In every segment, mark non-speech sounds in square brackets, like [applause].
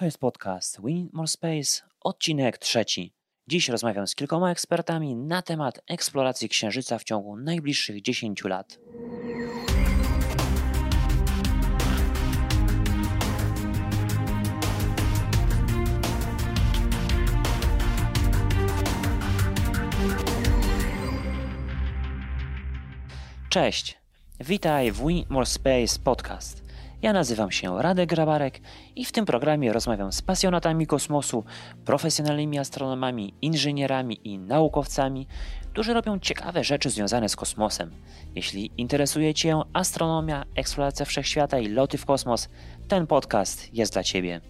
To jest podcast Need More Space, odcinek trzeci. Dziś rozmawiam z kilkoma ekspertami na temat eksploracji Księżyca w ciągu najbliższych 10 lat. Cześć, witaj w Need More Space podcast. Ja nazywam się Radek Grabarek i w tym programie rozmawiam z pasjonatami kosmosu, profesjonalnymi astronomami, inżynierami i naukowcami, którzy robią ciekawe rzeczy związane z kosmosem. Jeśli interesuje Cię astronomia, eksploracja wszechświata i loty w kosmos, ten podcast jest dla Ciebie.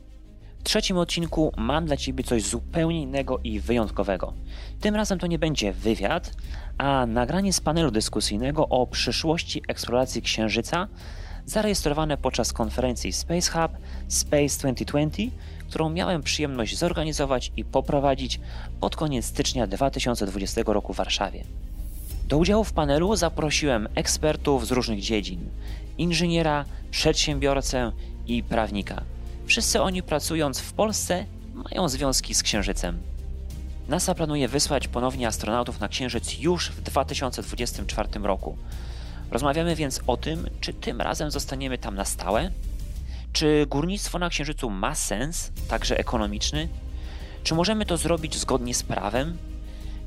W trzecim odcinku mam dla Ciebie coś zupełnie innego i wyjątkowego. Tym razem to nie będzie wywiad, a nagranie z panelu dyskusyjnego o przyszłości eksploracji Księżyca zarejestrowane podczas konferencji Space Hub Space 2020, którą miałem przyjemność zorganizować i poprowadzić pod koniec stycznia 2020 roku w Warszawie. Do udziału w panelu zaprosiłem ekspertów z różnych dziedzin: inżyniera, przedsiębiorcę i prawnika. Wszyscy oni pracując w Polsce mają związki z Księżycem. NASA planuje wysłać ponownie astronautów na Księżyc już w 2024 roku. Rozmawiamy więc o tym, czy tym razem zostaniemy tam na stałe, czy górnictwo na Księżycu ma sens, także ekonomiczny, czy możemy to zrobić zgodnie z prawem,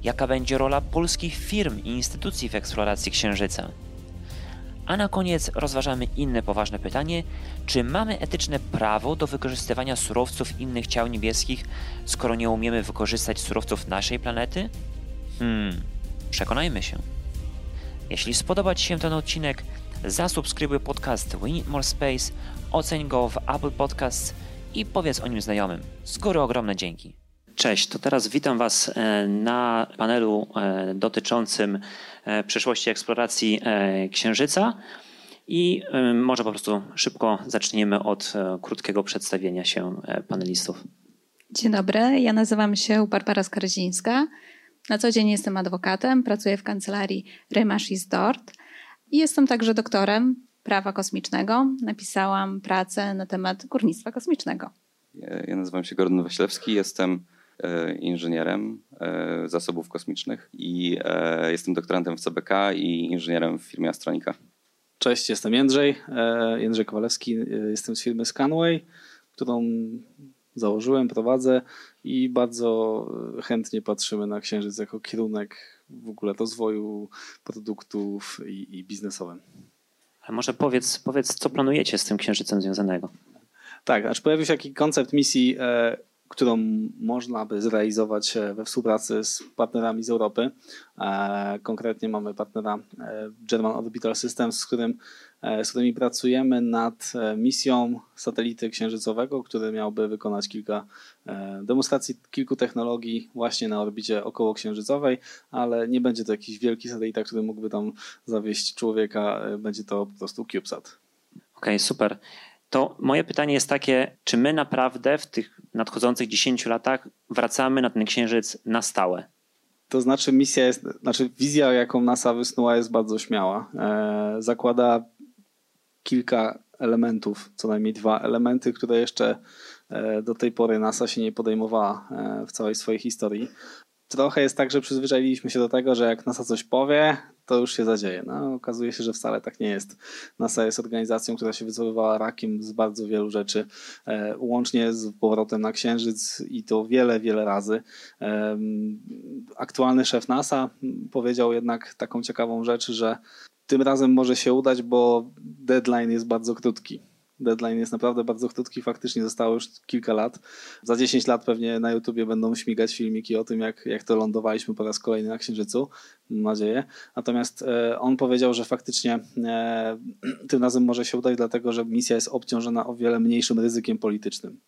jaka będzie rola polskich firm i instytucji w eksploracji Księżyca. A na koniec rozważamy inne poważne pytanie: czy mamy etyczne prawo do wykorzystywania surowców innych ciał niebieskich, skoro nie umiemy wykorzystać surowców naszej planety? Hmm, przekonajmy się. Jeśli spodoba Ci się ten odcinek, zasubskrybuj podcast We Need More Space, oceń go w Apple Podcasts i powiedz o nim znajomym. Z góry ogromne dzięki. Cześć, to teraz witam Was e, na panelu e, dotyczącym e, przyszłości eksploracji Księżyca. I może po prostu szybko zaczniemy od krótkiego przedstawienia się panelistów. Dzień dobry, ja nazywam się Barbara Skarzińska. Na co dzień jestem adwokatem, pracuję w kancelarii Remaschis Dort i jestem także doktorem prawa kosmicznego. Napisałam pracę na temat górnictwa kosmicznego. Ja nazywam się Gordon Waślewski, jestem e, inżynierem e, zasobów kosmicznych i e, jestem doktorantem w CBK i inżynierem w firmie Astronika. Cześć, jestem Jędrzej, Jędrzej Kowalewski, jestem z firmy Scanway, którą założyłem, prowadzę i bardzo chętnie patrzymy na Księżyc jako kierunek w ogóle rozwoju produktów i, i biznesowym. Ale może powiedz, powiedz, co planujecie z tym Księżycem związanego? Tak, aż pojawił się taki koncept misji, e, którą można by zrealizować e, we współpracy z partnerami z Europy. E, konkretnie mamy partnera e, German Orbital Systems, z którym z którymi pracujemy nad misją satelity księżycowego, który miałby wykonać kilka demonstracji kilku technologii właśnie na orbicie okołoksiężycowej, ale nie będzie to jakiś wielki satelita, który mógłby tam zawieść człowieka, będzie to po prostu CubeSat. Okej, okay, super. To moje pytanie jest takie, czy my naprawdę w tych nadchodzących 10 latach wracamy na ten księżyc na stałe? To znaczy misja jest, znaczy wizja, jaką NASA wysnuła jest bardzo śmiała. zakłada kilka elementów, co najmniej dwa elementy, które jeszcze e, do tej pory NASA się nie podejmowała e, w całej swojej historii. Trochę jest tak, że przyzwyczailiśmy się do tego, że jak NASA coś powie, to już się zadzieje. No, okazuje się, że wcale tak nie jest. NASA jest organizacją, która się wycofywała rakiem z bardzo wielu rzeczy, e, łącznie z powrotem na Księżyc i to wiele, wiele razy. E, aktualny szef NASA powiedział jednak taką ciekawą rzecz, że tym razem może się udać, bo deadline jest bardzo krótki. Deadline jest naprawdę bardzo krótki, faktycznie zostało już kilka lat. Za 10 lat pewnie na YouTubie będą śmigać filmiki o tym, jak, jak to lądowaliśmy po raz kolejny na Księżycu, mam nadzieję. Natomiast e, on powiedział, że faktycznie e, [clears throat] tym razem może się udać, dlatego że misja jest obciążona o wiele mniejszym ryzykiem politycznym.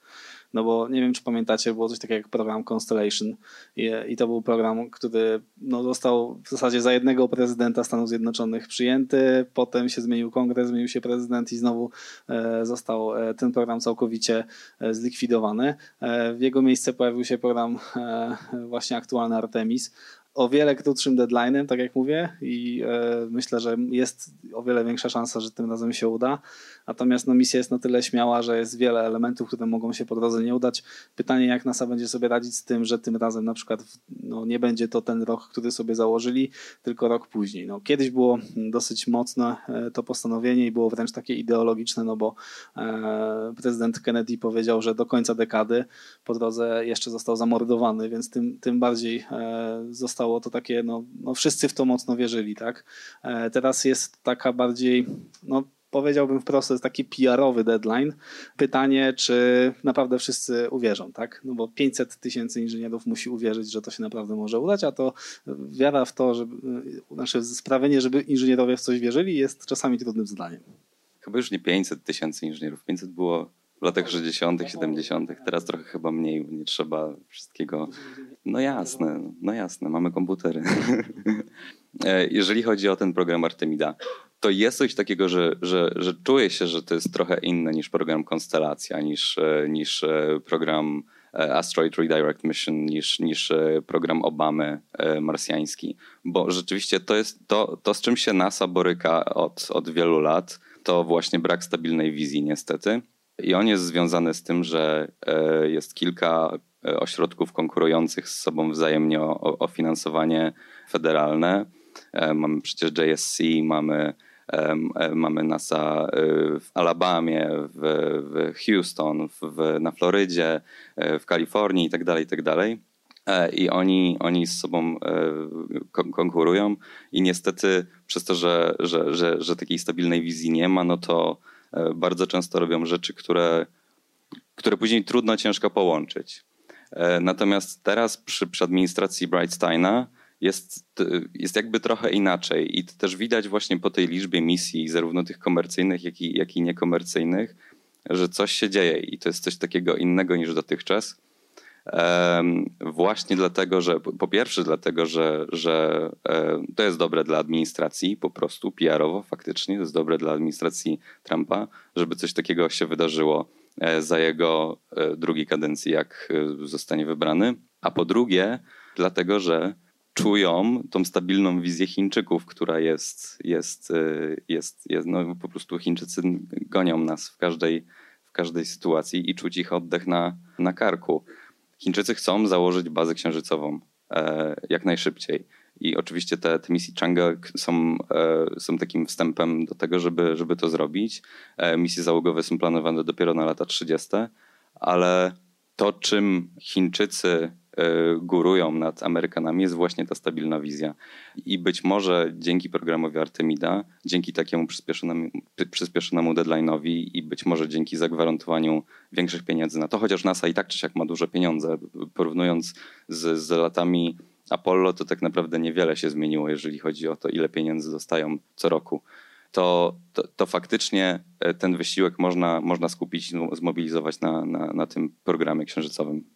No bo nie wiem, czy pamiętacie, było coś takiego jak program Constellation. I, i to był program, który no, został w zasadzie za jednego prezydenta Stanów Zjednoczonych przyjęty, potem się zmienił kongres, zmienił się prezydent i znowu e, został e, ten program całkowicie e, zlikwidowany. E, w jego miejsce pojawił się program e, właśnie aktualny Artemis, o wiele krótszym deadline'em, tak jak mówię, i e, myślę, że jest o wiele większa szansa, że tym razem się uda. Natomiast no, misja jest na tyle śmiała, że jest wiele elementów, które mogą się po drodze nie udać. Pytanie, jak NASA będzie sobie radzić z tym, że tym razem na przykład no, nie będzie to ten rok, który sobie założyli, tylko rok później. No, kiedyś było dosyć mocne e, to postanowienie i było wręcz takie ideologiczne, no bo e, prezydent Kennedy powiedział, że do końca dekady po drodze jeszcze został zamordowany, więc tym, tym bardziej e, to takie, no, no wszyscy w to mocno wierzyli, tak? E, teraz jest taka bardziej, no powiedziałbym wprost, jest taki PR-owy deadline. Pytanie, czy naprawdę wszyscy uwierzą, tak? No bo 500 tysięcy inżynierów musi uwierzyć, że to się naprawdę może udać, a to wiara w to, żeby, znaczy sprawienie, żeby inżynierowie w coś wierzyli jest czasami trudnym zadaniem. Chyba już nie 500 tysięcy inżynierów. 500 było latach 60., 70., teraz trochę chyba mniej, nie trzeba wszystkiego. No jasne, no jasne, mamy komputery. [laughs] E, jeżeli chodzi o ten program Artemida, to jest coś takiego, że, że, że czuję się, że to jest trochę inne niż program Konstelacja, niż, e, niż e, program Asteroid Redirect Mission, niż, niż program Obamy marsjański. Bo rzeczywiście to jest to, to, z czym się NASA boryka od, od wielu lat, to właśnie brak stabilnej wizji niestety. I on jest związany z tym, że e, jest kilka e, ośrodków konkurujących z sobą wzajemnie o, o finansowanie federalne. E, mamy przecież JSC, mamy, mamy NASA w Alabamie, w, w Houston, w, na Florydzie, w Kalifornii itd. Tak itd. Tak I oni, oni z sobą konkurują i niestety przez to, że, że, że, że takiej stabilnej wizji nie ma, no to bardzo często robią rzeczy, które, które później trudno, ciężko połączyć. E, natomiast teraz przy, przy administracji Brightsteina jest, jest jakby trochę inaczej i to też widać właśnie po tej liczbie misji, zarówno tych komercyjnych, jak i, jak i niekomercyjnych, że coś się dzieje i to jest coś takiego innego niż dotychczas. Właśnie dlatego, że po pierwsze dlatego, że, że e, to jest dobre dla administracji, po prostu PR-owo faktycznie, to jest dobre dla administracji Trumpa, żeby coś takiego się wydarzyło e, za jego e, drugiej kadencji, jak zostanie wybrany. A po drugie, dlatego, że czują tą stabilną wizję Chińczyków, która jest, jest, jest, jest no po prostu Chińczycy gonią nas w każdej, w każdej sytuacji i czuć ich oddech na, na karku. Chińczycy chcą założyć bazę księżycową e, jak najszybciej. I oczywiście te, te misje Chang'e są, e, są takim wstępem do tego, żeby, żeby to zrobić. E, misje załogowe są planowane dopiero na lata 30., ale to, czym Chińczycy górują nad Amerykanami, jest właśnie ta stabilna wizja. I być może dzięki programowi Artemida, dzięki takiemu przyspieszonemu, przyspieszonemu deadline'owi i być może dzięki zagwarantowaniu większych pieniędzy na to, chociaż NASA i tak czy siak ma duże pieniądze, porównując z, z latami Apollo, to tak naprawdę niewiele się zmieniło, jeżeli chodzi o to, ile pieniędzy dostają co roku. To, to, to, faktycznie e, ten wysiłek można, można skupić, zmobilizować na, na, na tym programie księżycowym.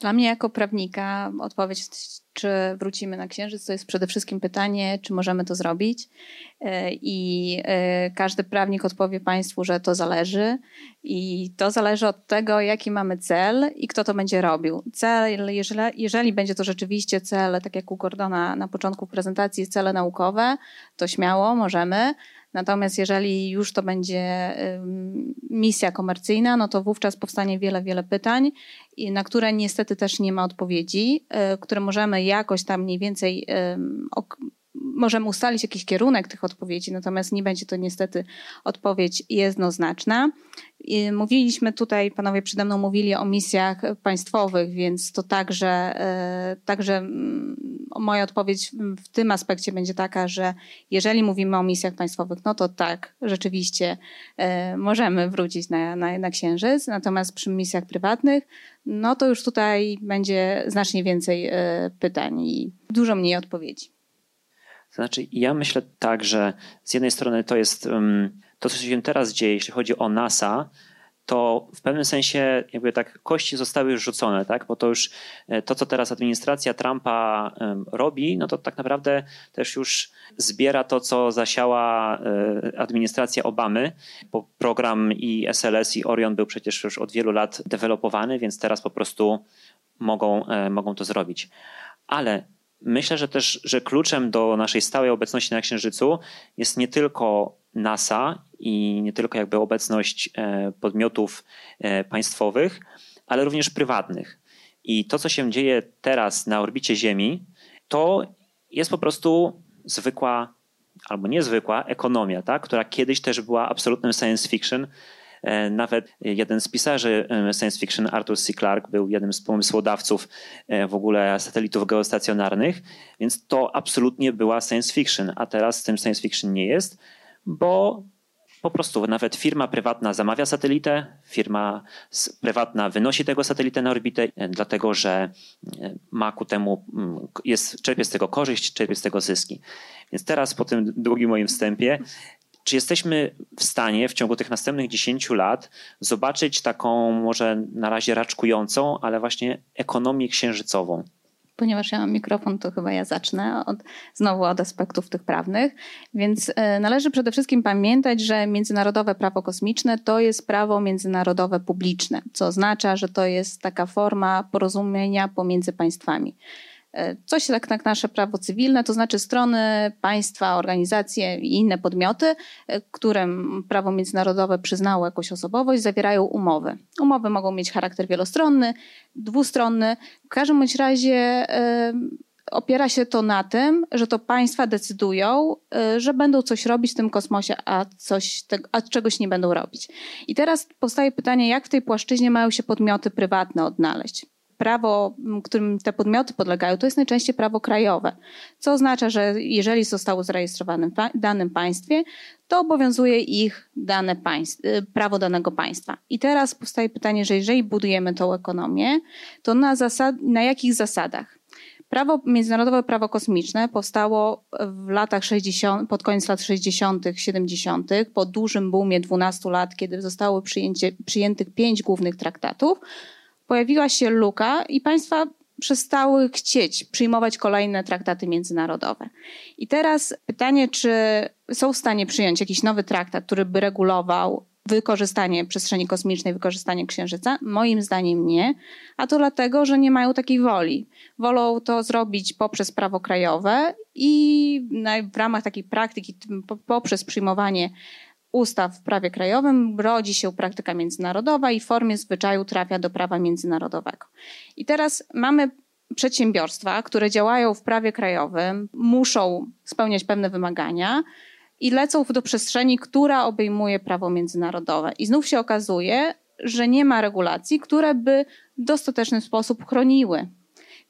Dla mnie jako prawnika odpowiedź, czy wrócimy na Księżyc, to jest przede wszystkim pytanie, czy możemy to zrobić. E, I e, każdy prawnik odpowie Państwu, że to zależy. I to zależy od tego, jaki mamy cel i kto to będzie robił. Cel, jeżeli, jeżeli będzie to rzeczywiście cel, tak jak u Gordona na początku prezentacji, cele naukowe, to śmiało możemy Natomiast jeżeli już to będzie misja komercyjna, no to wówczas powstanie wiele, wiele pytań, na które niestety też nie ma odpowiedzi, y, które możemy jakoś tam mniej więcej możemy ustalić jakiś kierunek tych odpowiedzi, natomiast nie będzie to niestety odpowiedź jednoznaczna. Mówiliśmy tutaj, panowie przede mną mówili o misjach państwowych, więc to także, e, także mm, moja odpowiedź w tym aspekcie będzie taka, że jeżeli mówimy o misjach państwowych, no to tak, rzeczywiście e, możemy wrócić na, na, na Księżyc, natomiast przy misjach prywatnych, no to już tutaj będzie znacznie więcej e, pytań i dużo mniej odpowiedzi. Znaczy, ja myślę tak, że z jednej strony to jest to, co się teraz dzieje, jeśli chodzi o NASA, to w pewnym sensie jakby tak kości zostały już rzucone, tak? bo to już e, to, co teraz administracja Trumpa robi, no to tak naprawdę też już zbiera to, co zasiała e, administracja Obamy, bo program i SLS i Orion był przecież już od wielu lat dewelopowany, więc teraz po prostu mogą, e, mogą to zrobić. Ale myślę, że też, że kluczem do naszej stałej obecności na Księżycu jest nie tylko NASA i nie tylko jakby obecność e, podmiotów e, państwowych, ale również prywatnych. I to, co się dzieje teraz na orbicie Ziemi, to jest po prostu zwykła albo niezwykła ekonomia, tak? która kiedyś też była absolutnym science fiction. E, nawet jeden z pisarzy science fiction, Arthur C. Clarke, był jednym z pomysłodawców w ogóle satelitów geostacjonarnych, więc to absolutnie była science fiction, a teraz tym science fiction nie jest, bo po prostu nawet firma prywatna zamawia satelitę, firma prywatna wynosi tego satelitę na orbitę, e, dlatego że e, ma ku temu, mm, jest, czerpie z tego korzyść, czerpie z tego zyski. Więc teraz po tym długim moim wstępie, czy jesteśmy w stanie w ciągu tych następnych 10 lat zobaczyć taką może na razie raczkującą, ale właśnie ekonomię księżycową? ponieważ ja mam mikrofon, to chyba ja zacznę od, znowu od aspektów tych prawnych. Więc e, należy przede wszystkim pamiętać, że międzynarodowe prawo kosmiczne to jest prawo międzynarodowe publiczne, co oznacza, że to jest taka forma porozumienia pomiędzy państwami. E, coś jak, jak nasze prawo cywilne, to znaczy strony, państwa, organizacje i inne podmioty, e, którym prawo międzynarodowe przyznało jakąś osobowość, zawierają umowy. Umowy mogą mieć charakter wielostronny, dwustronny. W każdym bądź razie opiera się to na tym, że to państwa decydują, e, że będą coś robić w tym kosmosie, a, coś, a czegoś nie będą robić. I teraz powstaje pytanie, jak w tej płaszczyźnie mają się podmioty prywatne odnaleźć prawo, którym te podmioty podlegają, to jest najczęściej prawo krajowe, co oznacza, że jeżeli zostało zarejestrowane w danym państwie, to obowiązuje ich dane państw, y, prawo danego państwa. I teraz powstaje pytanie, że jeżeli budujemy tą ekonomię, to na, zasad, na jakich zasadach? Prawo, międzynarodowe prawo kosmiczne powstało w latach 60, pod koniec lat 60., 70., po dużym boomie 12 lat, kiedy zostało przyjęcie, przyjętych pięć głównych traktatów, pojawiła się luka i państwa przestały chcieć przyjmować kolejne traktaty międzynarodowe. I teraz pytanie, czy są w stanie przyjąć jakiś nowy traktat, który by regulował wykorzystanie przestrzeni kosmicznej, wykorzystanie Księżyca? Moim zdaniem nie, a to dlatego, że nie mają takiej woli. Wolą to zrobić poprzez prawo krajowe i w ramach takiej praktyki, poprzez przyjmowanie ustaw w prawie krajowym rodzi się praktyka międzynarodowa i w formie zwyczaju trafia do prawa międzynarodowego. I teraz mamy przedsiębiorstwa, które działają w prawie krajowym, muszą spełniać pewne wymagania i lecą do przestrzeni, która obejmuje prawo międzynarodowe. I znów się okazuje, że nie ma regulacji, które by w dostateczny sposób chroniły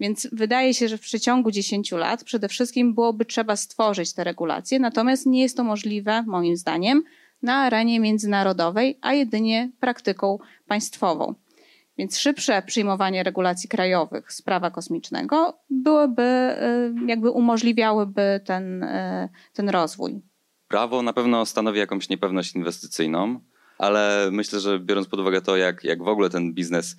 więc wydaje się, że w przeciągu 10 lat przede wszystkim byłoby trzeba stworzyć te regulacje, natomiast nie jest to możliwe, moim zdaniem, na arenie międzynarodowej, a jedynie praktyką państwową. Więc szybsze przyjmowanie regulacji krajowych z prawa kosmicznego byłyby, y, jakby umożliwiałyby ten, y, ten rozwój. Prawo na pewno stanowi jakąś niepewność inwestycyjną, ale myślę, że biorąc pod uwagę to, jak, jak w ogóle ten biznes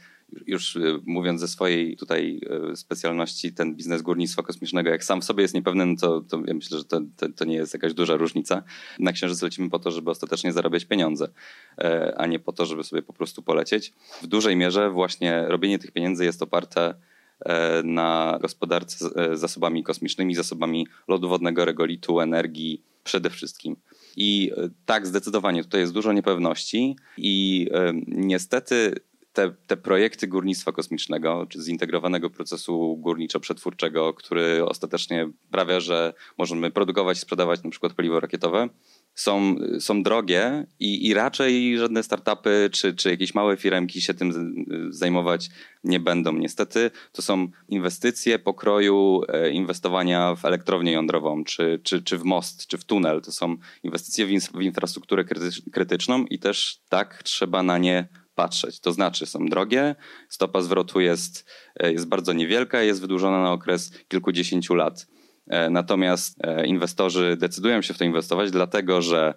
już y, mówiąc ze swojej tutaj y, specjalności, ten biznes górnictwa kosmicznego, jak sam w sobie jest niepewny, no to, to ja myślę, że to, to, to, nie jest jakaś duża różnica. Na Księżyc lecimy po to, żeby ostatecznie zarabiać pieniądze, e, a nie po to, żeby sobie po prostu polecieć. W dużej mierze właśnie robienie tych pieniędzy jest oparte e, na gospodarce e, zasobami kosmicznymi, zasobami lodu wodnego, regolitu, energii przede wszystkim. I tak, zdecydowanie tutaj jest dużo niepewności i niestety te, te projekty górnictwa kosmicznego, czy zintegrowanego procesu górniczo-przetwórczego, który ostatecznie sprawia, że możemy produkować i sprzedawać na przykład paliwo rakietowe, są, są drogie i, i raczej żadne startupy czy, czy jakieś małe firmki się tym zajmować nie będą. Niestety to są inwestycje pokroju e, inwestowania w elektrownię jądrową, czy, czy, czy w most, czy w tunel. To są inwestycje w, w infrastrukturę krytyczną i też tak trzeba na nie patrzeć. To znaczy są drogie, stopa zwrotu jest, e, jest bardzo niewielka, jest wydłużona na okres kilkudziesięciu lat. E, natomiast e, inwestorzy decydują się w to inwestować, dlatego że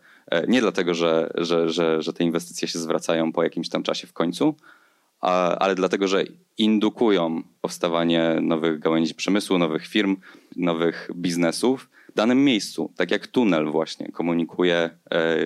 nie dlatego, że, że, że, że te inwestycje się zwracają po jakimś tam czasie w końcu, ale dlatego, że indukują powstawanie nowych gałęzi przemysłu, nowych firm, nowych biznesów w danym miejscu. Tak jak tunel właśnie komunikuje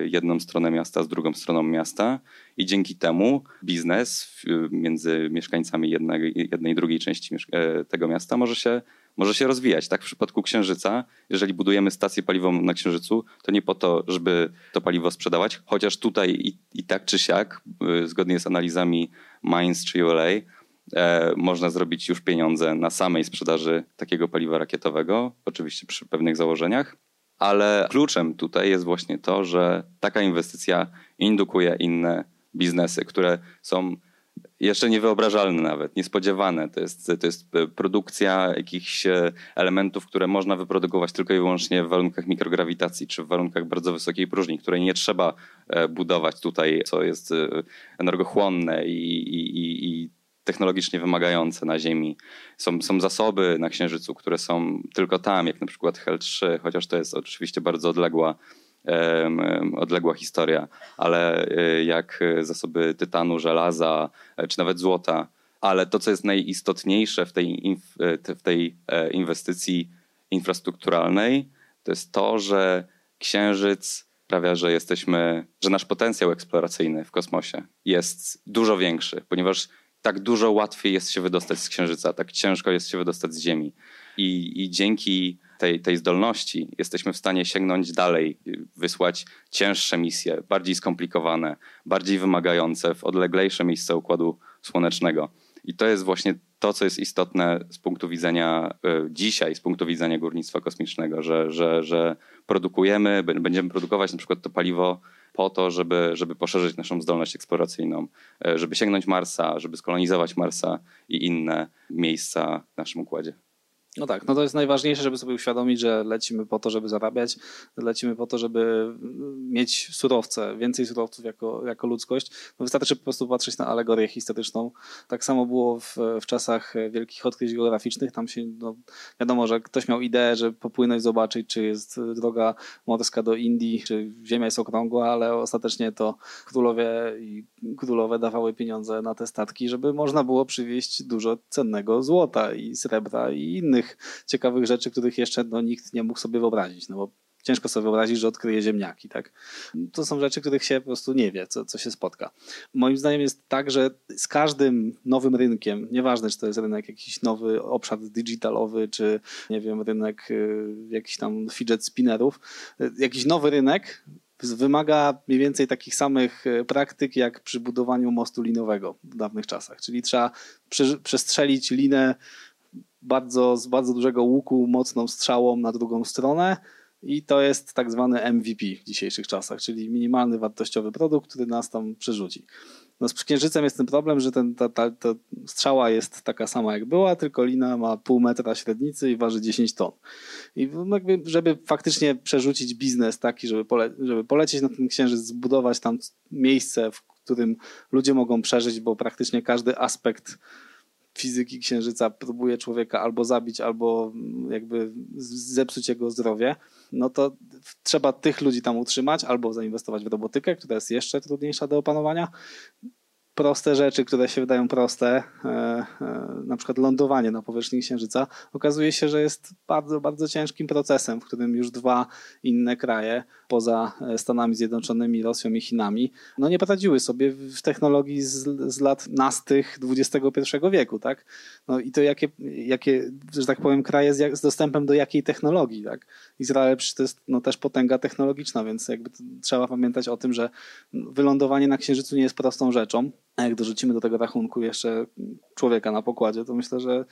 jedną stronę miasta z drugą stroną miasta i dzięki temu biznes między mieszkańcami jednej, jednej i drugiej części e, tego miasta może się, może się rozwijać. Tak w przypadku Księżyca, jeżeli budujemy stację paliwową na Księżycu, to nie po to, żeby to paliwo sprzedawać, chociaż tutaj i, i tak czy siak, e, zgodnie z analizami Mines czy ULA, e, można zrobić już pieniądze na samej sprzedaży takiego paliwa rakietowego, oczywiście przy pewnych założeniach. Ale kluczem tutaj jest właśnie to, że taka inwestycja indukuje inne biznesy, które są jeszcze niewyobrażalne nawet, niespodziewane. To jest, to jest produkcja jakichś e, elementów, które można wyprodukować tylko i wyłącznie w warunkach mikrograwitacji, czy w warunkach bardzo wysokiej próżni, której nie trzeba e, budować tutaj, co jest e, energochłonne i, i, i technologicznie wymagające na Ziemi. Są, są zasoby na Księżycu, które są tylko tam, jak na przykład HEL-3, chociaż to jest oczywiście bardzo odległa odległa historia, ale e, jak zasoby tytanu, żelaza e, czy nawet złota. Ale to, co jest najistotniejsze w tej, e, w tej inwestycji infrastrukturalnej, to jest to, że Księżyc sprawia, że jesteśmy, że nasz potencjał eksploracyjny w kosmosie jest dużo większy, ponieważ tak dużo łatwiej jest się wydostać z Księżyca, tak ciężko jest się wydostać z Ziemi. I, i dzięki tej, tej zdolności jesteśmy w stanie sięgnąć dalej, wysłać cięższe misje, bardziej skomplikowane, bardziej wymagające w odleglejsze miejsca układu słonecznego. I to jest właśnie to, co jest istotne z punktu widzenia e, dzisiaj, z punktu widzenia górnictwa kosmicznego, że, że, że produkujemy, będziemy produkować na przykład to paliwo po to, żeby, żeby poszerzyć naszą zdolność eksploracyjną, e, żeby sięgnąć Marsa, żeby skolonizować Marsa i inne miejsca w naszym układzie. No tak, no to jest najważniejsze, żeby sobie uświadomić, że lecimy po to, żeby zarabiać, lecimy po to, żeby mieć surowce, więcej surowców jako, jako ludzkość. No wystarczy po prostu patrzeć na alegorię historyczną. Tak samo było w, w czasach wielkich odkryć geograficznych. Tam się, no, wiadomo, że ktoś miał ideę, że popłynąć, zobaczyć, czy jest droga morska do Indii, czy Ziemia jest okrągła, ale ostatecznie to królowie i królowe dawały pieniądze na te statki, żeby można było przywieźć dużo cennego złota i srebra i innych innych ciekawych rzeczy, których jeszcze no, nikt nie mógł sobie wyobrazić, no bo ciężko sobie wyobrazić, że odkryje ziemniaki. Tak? To są rzeczy, których się po prostu nie wie, co, co się spotka. Moim zdaniem jest tak, że z każdym nowym rynkiem, nieważne czy to jest rynek jakiś nowy obszar digitalowy, czy nie wiem, rynek y, jakiś tam fidget spinnerów, y, jakiś nowy rynek wymaga mniej więcej takich samych y, praktyk jak przy budowaniu mostu linowego w dawnych czasach. Czyli trzeba przestrzelić linę bardzo, z bardzo dużego łuku mocną strzałą na drugą stronę i to jest tak zwany MVP w dzisiejszych czasach, czyli minimalny wartościowy produkt, który nas tam przerzuci. No z księżycem jest ten problem, że ten, ta, ta, ta, strzała jest taka sama jak była, tylko lina ma pół metra średnicy i waży 10 ton. I jakby, żeby faktycznie przerzucić biznes taki, żeby, pole, żeby polecieć na ten księżyc, zbudować tam miejsce, w którym ludzie mogą przeżyć, bo praktycznie każdy aspekt fizyki księżyca próbuje człowieka albo zabić, albo jakby zepsuć jego zdrowie, no to trzeba tych ludzi tam utrzymać albo zainwestować w robotykę, która jest jeszcze trudniejsza do opanowania, proste rzeczy, które się wydają proste, e, e, na przykład lądowanie na powierzchni Księżyca, okazuje się, że jest bardzo, bardzo ciężkim procesem, w którym już dwa inne kraje, poza e, Stanami Zjednoczonymi, Rosją i Chinami, no nie poradziły sobie w technologii z, z lat nastych XXI wieku, tak? No i to jakie, jakie, że tak powiem, kraje z, z dostępem do jakiej technologii, tak? Izrael to jest no, też potęga technologiczna, więc jakby trzeba pamiętać o tym, że wylądowanie na Księżycu nie jest prostą rzeczą. A jak dorzucimy do tego rachunku jeszcze człowieka na pokładzie, to myślę, że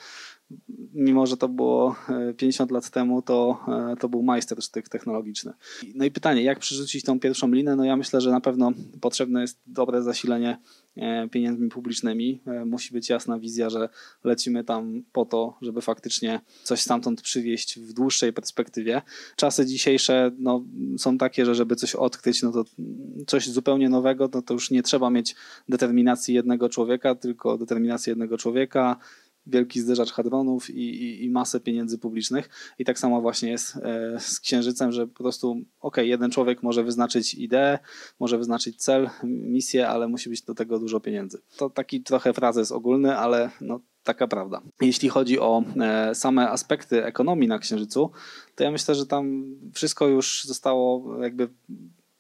mimo, że to było 50 e, lat temu, to, e, to był majstersztyk technologiczny. No i pytanie, jak przerzucić tą pierwszą linę? No ja myślę, że na pewno potrzebne jest dobre zasilenie e, pieniędzmi publicznymi. Musi być jasna wizja, że lecimy tam po to, żeby faktycznie coś stamtąd przywieźć w dłuższej perspektywie. Czasy dzisiejsze no, są takie, że żeby coś odkryć, no to coś zupełnie nowego, no to już nie trzeba mieć determinacji jednego człowieka, tylko determinacji jednego człowieka, wielki zderzacz hadronów i, i, i, masę pieniędzy publicznych. I tak samo właśnie jest e, z Księżycem, że po prostu, ok, jeden człowiek może wyznaczyć ideę, może wyznaczyć cel, misję, ale musi być do tego dużo pieniędzy. To taki trochę frazes ogólny, ale no, taka prawda. Jeśli chodzi o e, same aspekty ekonomii na Księżycu, to ja myślę, że tam wszystko już zostało jakby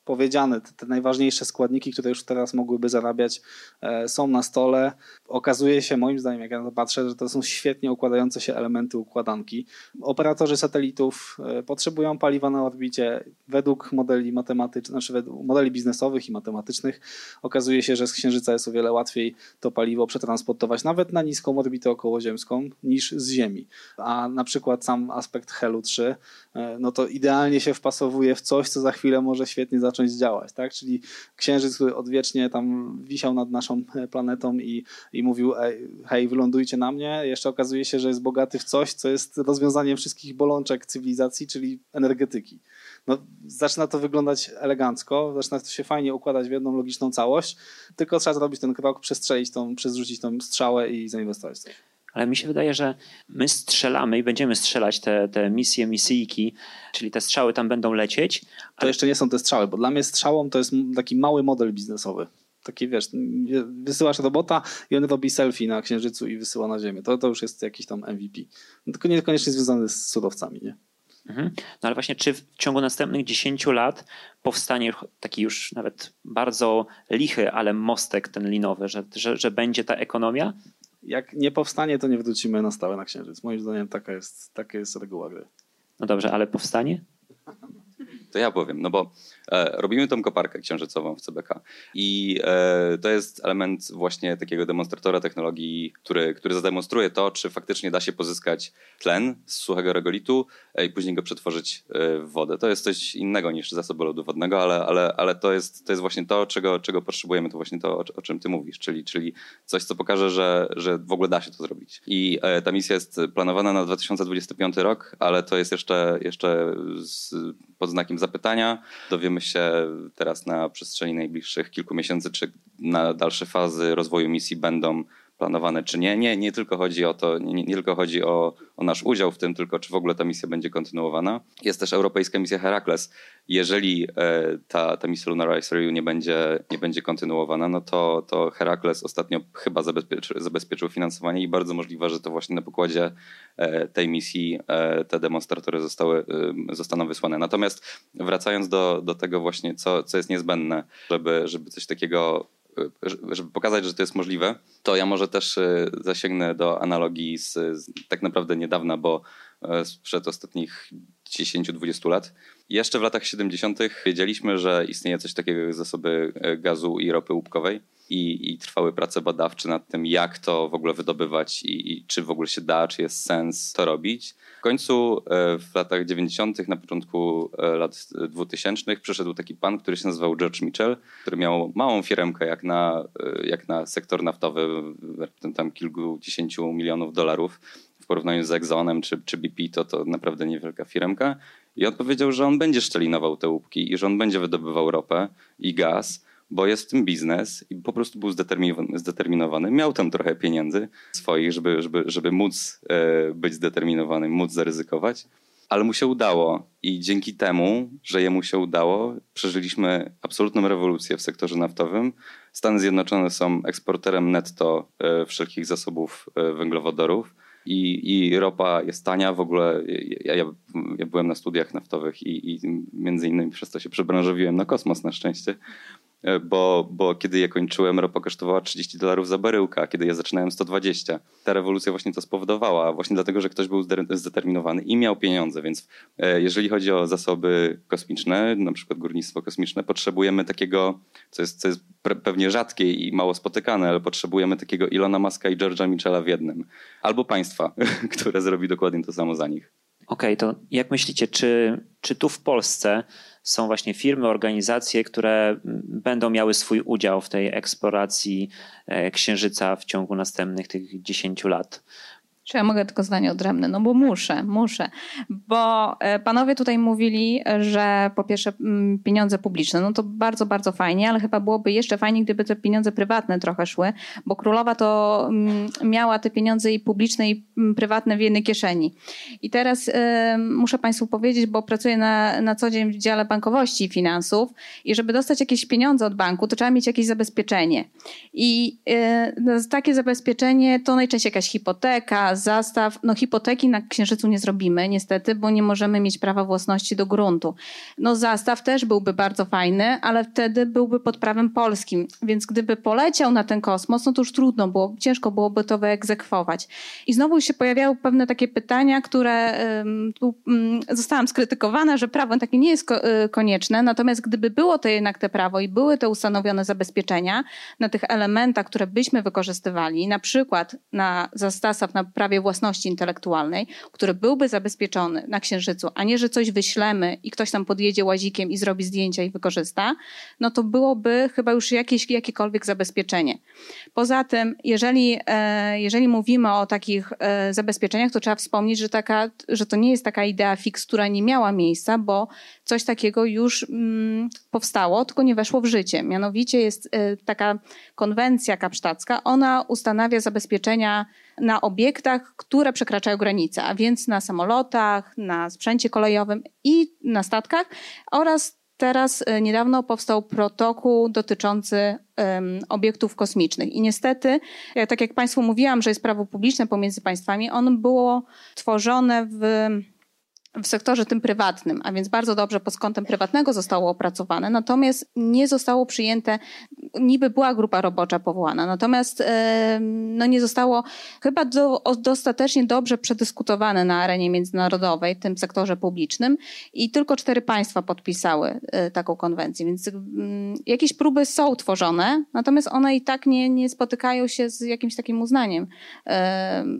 powiedziane, te, te, najważniejsze składniki, które już teraz mogłyby zarabiać, e, są na stole. Okazuje się, moim zdaniem, jak ja na to patrzę, że to są świetnie układające się elementy układanki. Operatorzy satelitów e, potrzebują paliwa na orbicie. Według modeli matematycznych, znaczy według modeli biznesowych i matematycznych okazuje się, że z Księżyca jest o wiele łatwiej to paliwo przetransportować nawet na niską orbitę okołoziemską niż z Ziemi. A na przykład sam aspekt Helu 3, e, no to idealnie się wpasowuje w coś, co za chwilę może świetnie zacząć zacząć działać, tak? Czyli księżyc, który odwiecznie tam wisiał nad naszą planetą i, i mówił, hej, wylądujcie na mnie, jeszcze okazuje się, że jest bogaty w coś, co jest rozwiązaniem wszystkich bolączek cywilizacji, czyli energetyki. No, zaczyna to wyglądać elegancko, zaczyna to się fajnie układać w jedną logiczną całość, tylko trzeba zrobić ten krok, przestrzelić tą, przezrzucić tą strzałę i zainwestować w coś ale mi się wydaje, że my strzelamy i będziemy strzelać te, te misje, misyjki, czyli te strzały tam będą lecieć. Ale... To jeszcze nie są te strzały, bo dla mnie strzałą to jest taki mały model biznesowy. Taki wiesz, wysyłasz robota i on robi selfie na księżycu i wysyła na Ziemię. To, to już jest jakiś tam MVP. No, tylko niekoniecznie związany z surowcami, nie? Mhm. No ale właśnie, czy w ciągu następnych 10 lat powstanie taki już nawet bardzo lichy, ale mostek ten linowy, że, że, że będzie ta ekonomia? Jak nie powstanie, to nie wrócimy na stałe na Księżyc. Moim zdaniem taka jest, taka jest reguła gry. No dobrze, ale powstanie? [laughs] To ja powiem, no bo e, robimy tą koparkę księżycową w CBK i e, to jest element właśnie takiego demonstratora technologii, który, który zademonstruje to, czy faktycznie da się pozyskać tlen z suchego regolitu e, i później go przetworzyć e, w wodę. To jest coś innego niż zasoby lodu wodnego, ale, ale, ale to, jest, to jest właśnie to, czego, czego potrzebujemy, to właśnie to, o, o czym ty mówisz, czyli, czyli coś, co pokaże, że, że w ogóle da się to zrobić. I e, ta misja jest planowana na 2025 rok, ale to jest jeszcze, jeszcze z, pod znakiem zapytania. Dowiemy się teraz na przestrzeni najbliższych kilku miesięcy, czy na dalsze fazy rozwoju misji będą planowane, czy nie. Nie, nie tylko chodzi o to, nie, nie, tylko chodzi o, o nasz udział w tym, tylko czy w ogóle ta misja będzie kontynuowana. Jest też europejska misja Herakles. Jeżeli e, ta, ta misja Lunar Ice nie będzie, nie będzie kontynuowana, no to, to Herakles ostatnio chyba zabezpieczy, zabezpieczył finansowanie i bardzo możliwe, że to właśnie na pokładzie e, tej misji e, te demonstratory zostały, zostaną wysłane. Natomiast wracając do, do tego właśnie, co, co jest niezbędne, żeby, żeby coś takiego żeby pokazać, że to jest możliwe, to ja może też e, zasięgnę do analogii z, z tak naprawdę niedawna, bo e, sprzed ostatnich 10-20 lat. Jeszcze w latach 70. wiedzieliśmy, że istnieje coś takiego jak zasoby e, gazu i ropy łupkowej i, i trwały prace badawcze nad tym, jak to w ogóle wydobywać i, i, czy w ogóle się da, czy jest sens to robić. W końcu e, w latach 90., na początku e, lat 2000 przyszedł taki pan, który się nazywał George Mitchell, który miał małą firmkę jak na, e, jak na sektor naftowy, tam kilkudziesięciu milionów dolarów. W porównaniu z Exxonem czy, czy BP to to naprawdę niewielka firmka. I on powiedział, że on będzie szczelinował te łupki i że on będzie wydobywał ropę i gaz bo jest w tym biznes i po prostu był zdeterminowany, zdeterminowany. Miał tam trochę pieniędzy swoich, żeby, żeby, żeby móc e, być zdeterminowany, móc zaryzykować, ale mu się udało i dzięki temu, że jemu się udało, przeżyliśmy absolutną rewolucję w sektorze naftowym. Stany Zjednoczone są eksporterem netto e, wszelkich zasobów e, węglowodorów. I, i ropa jest tania. W ogóle ja, ja, ja byłem na studiach naftowych i, i między innymi przez to się przebranżowiłem na kosmos na szczęście. E, bo, bo kiedy je kończyłem, ropa kosztowała 30 dolarów za baryłkę, a kiedy ja zaczynałem 120. Ta rewolucja właśnie to spowodowała, właśnie dlatego, że ktoś był zdeterminowany i miał pieniądze, więc e, jeżeli chodzi o zasoby kosmiczne, na przykład górnictwo kosmiczne, potrzebujemy takiego, co jest, co jest pewnie rzadkie i mało spotykane, ale potrzebujemy takiego Ilona Maska i George'a Michela w jednym. Albo państwa, [laughs] które zrobi dokładnie to samo za nich. Okej, okay, to jak myślicie, czy, czy tu w Polsce są właśnie firmy, organizacje, które będą miały swój udział w tej eksploracji e, Księżyca w ciągu następnych tych 10 lat? Czy ja mogę tylko zdanie odrębne? No bo muszę, muszę. Bo e, panowie tutaj mówili, że po pierwsze mm, pieniądze publiczne, no to bardzo, bardzo fajnie, ale chyba byłoby jeszcze fajniej, gdyby te pieniądze prywatne trochę szły, bo królowa to mm, miała te pieniądze i publiczne i mm, prywatne w jednej kieszeni. I teraz y, muszę państwu powiedzieć, bo pracuję na, na co dzień w dziale bankowości i finansów i żeby dostać jakieś pieniądze od banku, to trzeba mieć jakieś zabezpieczenie. I y, takie zabezpieczenie to najczęściej jakaś hipoteka, zastaw, no hipoteki na Księżycu nie zrobimy niestety, bo nie możemy mieć prawa własności do gruntu. No zastaw też byłby bardzo fajny, ale wtedy byłby pod prawem polskim, więc gdyby poleciał na ten kosmos, no to już trudno było, ciężko byłoby to wyegzekwować. I znowu się pojawiały pewne takie pytania, które tu mm, zostałam skrytykowana, że prawo takie nie jest y, konieczne, natomiast gdyby było to jednak te prawo i były te ustanowione zabezpieczenia na tych elementach, które byśmy wykorzystywali, na przykład na zastaw na prawo prawie własności intelektualnej, który byłby zabezpieczony na Księżycu, a nie, że coś wyślemy i ktoś tam podjedzie łazikiem i zrobi zdjęcia i wykorzysta, no to byłoby chyba już jakieś, jakiekolwiek zabezpieczenie. Poza tym, jeżeli, e, jeżeli mówimy o takich e, zabezpieczeniach, to trzeba wspomnieć, że, taka, że to nie jest taka idea fix, która nie miała miejsca, bo coś takiego już mm, powstało, tylko nie weszło w życie. Mianowicie jest e, taka konwencja kapsztacka, ona ustanawia zabezpieczenia na obiektach, które przekraczają granice, a więc na samolotach, na sprzęcie kolejowym i na statkach oraz teraz e, niedawno powstał protokół dotyczący um, obiektów kosmicznych. I niestety, tak jak Państwu mówiłam, że jest prawo publiczne pomiędzy państwami, ono było tworzone w w sektorze tym prywatnym, a więc bardzo dobrze pod kątem prywatnego zostało opracowane, natomiast nie zostało przyjęte, niby była grupa robocza powołana, natomiast no nie zostało chyba do, dostatecznie dobrze przedyskutowane na arenie międzynarodowej, w tym sektorze publicznym i tylko cztery państwa podpisały e, taką konwencję, więc jakieś próby są tworzone, natomiast one i tak nie, nie spotykają się z jakimś takim uznaniem,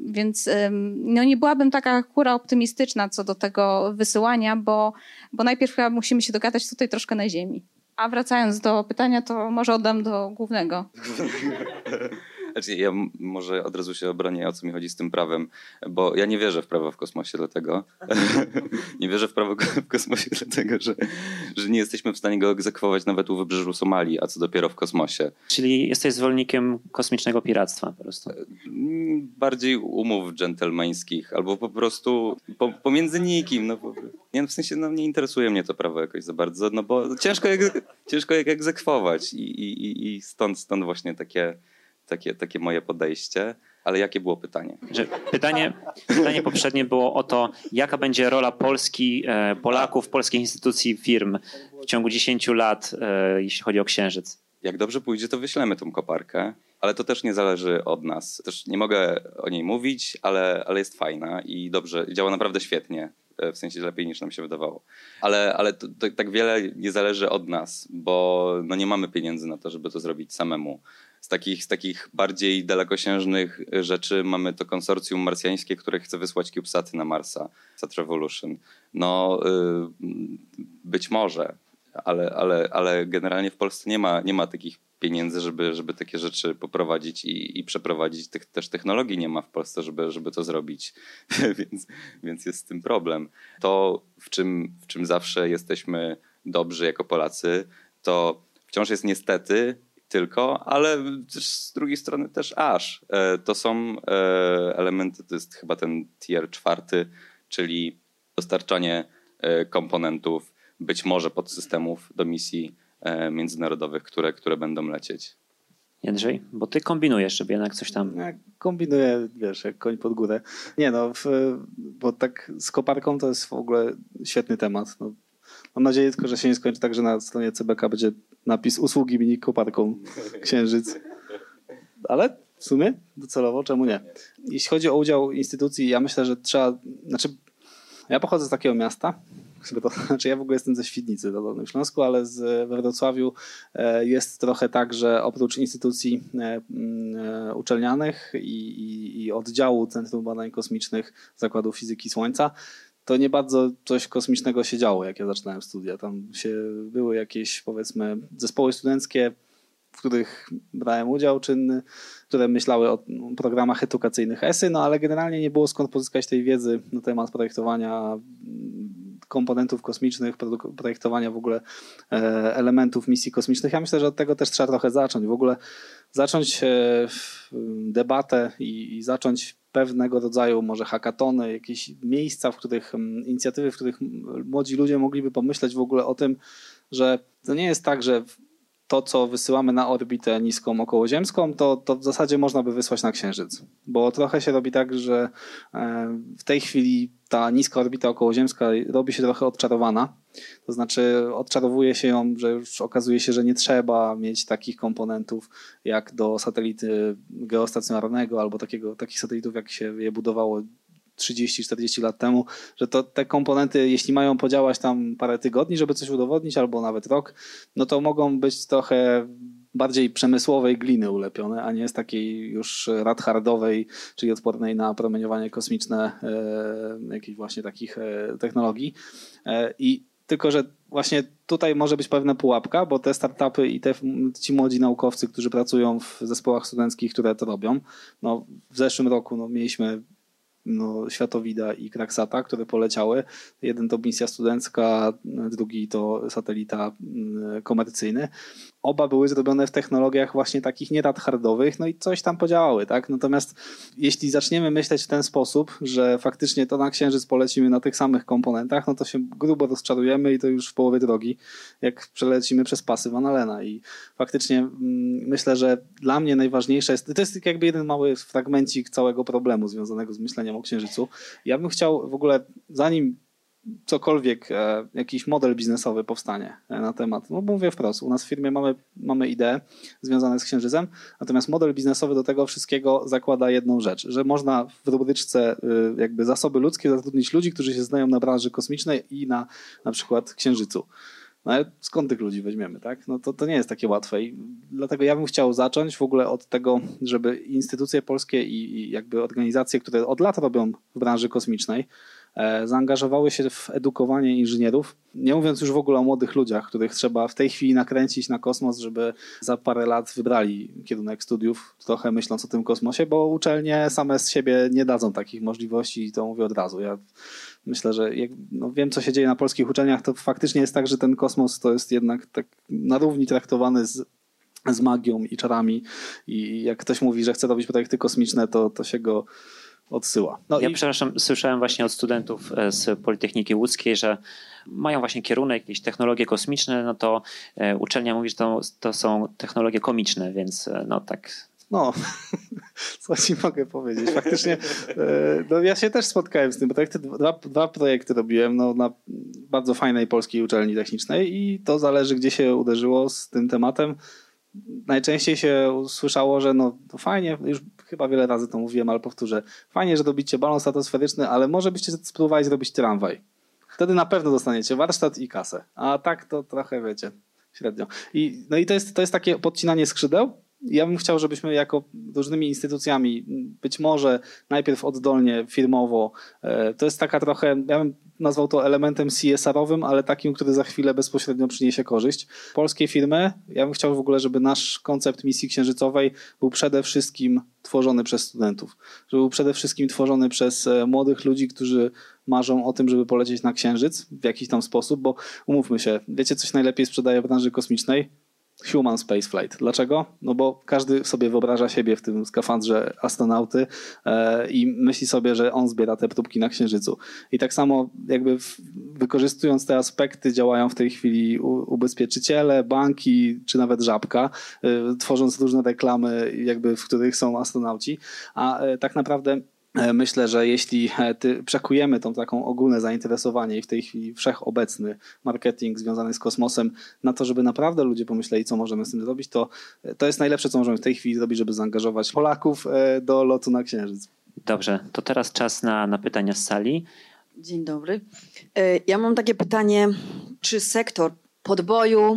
więc no nie byłabym taka kura optymistyczna co do tego, wysyłania, bo, bo najpierw chyba musimy się dogadać tutaj troszkę na ziemi. A wracając do pytania, to może oddam do głównego. [laughs] Znaczy, ja może od razu się obronię, o co mi chodzi z tym prawem, bo ja nie wierzę w prawo w kosmosie, dlatego [laughs] nie wierzę w prawo w kosmosie, [laughs] dlatego że, że nie jesteśmy w stanie go egzekwować nawet u wybrzeżu Somalii, a co dopiero w kosmosie. Czyli jesteś zwolennikiem kosmicznego piractwa po prostu? Mm, bardziej umów dżentelmeńskich, albo po prostu po, pomiędzy nikim. No, nie, no, w sensie no, nie interesuje mnie to prawo jakoś za bardzo, no bo ciężko, jak, ciężko jak egzekwować i, i, i stąd, stąd właśnie takie takie, takie moje podejście. Ale jakie było pytanie? Pytanie, pytanie poprzednie było o to, jaka będzie rola Polski, e, Polaków, polskich instytucji, firm w ciągu 10 lat, e, jeśli chodzi o Księżyc. Jak dobrze pójdzie, to wyślemy tą koparkę, ale to też nie zależy od nas. Też nie mogę o niej mówić, ale, ale jest fajna i dobrze, działa naprawdę świetnie e, w sensie lepiej niż nam się wydawało. Ale, ale to, to, tak wiele nie zależy od nas, bo no nie mamy pieniędzy na to, żeby to zrobić samemu. Z takich, z takich bardziej dalekosiężnych rzeczy mamy to konsorcjum marsjańskie, które chce wysłać CubeSaty na Marsa, Sat Revolution. No y, być może, ale, ale, ale generalnie w Polsce nie ma, nie ma takich pieniędzy, żeby, żeby takie rzeczy poprowadzić i, i przeprowadzić. Tych, też technologii nie ma w Polsce, żeby, żeby to zrobić, [laughs] więc, więc jest z tym problem. To, w czym, w czym zawsze jesteśmy dobrzy jako Polacy, to wciąż jest niestety tylko, ale z drugiej strony też aż. E, to są e, elementy, to jest chyba ten tier czwarty, czyli dostarczanie e, komponentów, być może podsystemów do misji międzynarodowych, które, które będą lecieć. Jędrzej, bo ty kombinujesz, żeby jednak coś tam... Ja kombinuję, wiesz, jak koń pod górę. Nie no, w, bo tak z koparką to jest w ogóle świetny temat. No, mam nadzieję tylko, że się nie skończy tak, że na stronie CBK będzie napis usługi mini koparką Księżyc. Ale w sumie docelowo, czemu nie? Jeśli chodzi o udział instytucji, ja myślę, że trzeba, znaczy ja pochodzę z takiego miasta, to, [laughs] znaczy ja w ogóle jestem ze Świdnicy do Dolnym Śląsku, ale z, we Wrocławiu e, jest trochę tak, że oprócz instytucji e, e, uczelnianych i, i, i oddziału Centrum Badań Kosmicznych Zakładu Fizyki Słońca, to nie bardzo coś kosmicznego się działo, jak ja zaczynałem studia. Tam się były jakieś, powiedzmy, zespoły studenckie, w których brałem udział czynny, które myślały o programach edukacyjnych ESY, no ale generalnie nie było skąd pozyskać tej wiedzy na temat projektowania komponentów kosmicznych, projektowania w ogóle e, elementów misji kosmicznych. Ja myślę, że od tego też trzeba trochę zacząć. W ogóle zacząć e, debatę i, i zacząć pewnego rodzaju może hakatony, jakieś miejsca, w których inicjatywy, w których młodzi ludzie mogliby pomyśleć w ogóle o tym, że to nie jest tak, że to, co wysyłamy na orbitę niską okołoziemską, to, to w zasadzie można by wysłać na Księżyc. Bo trochę się robi tak, że e, w tej chwili ta niska orbita okołoziemska robi się trochę odczarowana. To znaczy odczarowuje się ją, że już okazuje się, że nie trzeba mieć takich komponentów jak do satelity geostacjonarnego albo takiego, takich satelitów, jak się je budowało 30-40 lat temu, że to te komponenty, jeśli mają podziałać tam parę tygodni, żeby coś udowodnić, albo nawet rok, no to mogą być trochę bardziej przemysłowej gliny ulepione, a nie z takiej już radhardowej, czyli odpornej na promieniowanie kosmiczne, e, jakichś właśnie takich e, technologii. E, I tylko, że właśnie tutaj może być pewna pułapka, bo te startupy i te, ci młodzi naukowcy, którzy pracują w zespołach studenckich, które to robią, no w zeszłym roku no, mieliśmy no, Światowida i Kraksata, które poleciały. Jeden to misja studencka, drugi to satelita mm, komercyjny oba były zrobione w technologiach właśnie takich nie hardowych, no i coś tam podziałały, tak? Natomiast jeśli zaczniemy myśleć w ten sposób, że faktycznie to na Księżyc polecimy na tych samych komponentach, no to się grubo rozczarujemy i to już w połowie drogi, jak przelecimy przez pasy Van Allena i faktycznie mm, myślę, że dla mnie najważniejsze jest, to jest jakby jeden mały fragmencik całego problemu związanego z myśleniem o Księżycu. Ja bym chciał w ogóle, zanim cokolwiek, e, jakiś model biznesowy powstanie e, na temat. No mówię wprost, u nas w firmie mamy, mamy idee związane z księżycem, natomiast model biznesowy do tego wszystkiego zakłada jedną rzecz, że można w rubryczce y, jakby zasoby ludzkie zatrudnić ludzi, którzy się znają na branży kosmicznej i na na przykład księżycu. No ale skąd tych ludzi weźmiemy, tak? No to, to nie jest takie łatwe i dlatego ja bym chciał zacząć w ogóle od tego, żeby instytucje polskie i, i jakby organizacje, które od lat robią w branży kosmicznej, E, zaangażowały się w edukowanie inżynierów. Nie mówiąc już w ogóle o młodych ludziach, których trzeba w tej chwili nakręcić na kosmos, żeby za parę lat wybrali kierunek studiów, trochę myśląc o tym kosmosie, bo uczelnie same z siebie nie dadzą takich możliwości i to mówię od razu. Ja myślę, że jak, no wiem, co się dzieje na polskich uczelniach, to faktycznie jest tak, że ten kosmos to jest jednak tak na równi traktowany z z magią i czarami i jak ktoś mówi, że chce robić projekty kosmiczne, to, to się go odsyła. No ja i... przepraszam, słyszałem właśnie od studentów e, z Politechniki Łódzkiej, że mają właśnie kierunek, jakieś technologie kosmiczne, no to e, uczelnia mówi, że to, to są technologie komiczne, więc e, no tak no, [laughs] co ci mogę powiedzieć? Faktycznie, no ja się też spotkałem z tym. Projekty, dwa, dwa projekty robiłem no, na bardzo fajnej polskiej uczelni technicznej i to zależy, gdzie się uderzyło z tym tematem najczęściej się słyszało, że no fajnie, już chyba wiele razy to mówiłem, ale powtórzę, fajnie, że robicie balon stratosferyczny, ale może byście spróbowali zrobić tramwaj. Wtedy na pewno dostaniecie warsztat i kasę. A tak to trochę wiecie, średnio. I, no i to jest, to jest takie podcinanie skrzydeł, ja bym chciał, żebyśmy jako różnymi instytucjami, być może najpierw oddolnie, firmowo, e, to jest taka trochę, ja bym nazwał to elementem CSR-owym, ale takim, który za chwilę bezpośrednio przyniesie korzyść. Polskie firmy, ja bym chciał w ogóle, żeby nasz koncept misji księżycowej był przede wszystkim tworzony przez studentów, żeby był przede wszystkim tworzony przez e, młodych ludzi, którzy marzą o tym, żeby polecieć na księżyc w jakiś tam sposób, bo umówmy się, wiecie, coś najlepiej sprzedaje w branży kosmicznej? Human Space Flight. Dlaczego? No bo każdy sobie wyobraża siebie w tym skafandrze astronauty e, i myśli sobie, że on zbiera te próbki na Księżycu. I tak samo jakby wykorzystując te aspekty działają w tej chwili ubezpieczyciele, banki czy nawet Żabka, e, tworząc różne reklamy jakby w których są astronauci, a e, tak naprawdę myślę, że jeśli e, ty, przekujemy tą taką ogólne zainteresowanie i w tej chwili wszechobecny marketing związany z kosmosem na to, żeby naprawdę ludzie pomyśleli, co możemy z tym zrobić, to e, to jest najlepsze, co możemy w tej chwili zrobić, żeby zaangażować Polaków do lotu na Księżyc. Dobrze, to teraz czas na, na pytania z sali. Dzień dobry. Ja mam takie pytanie, czy sektor podboju,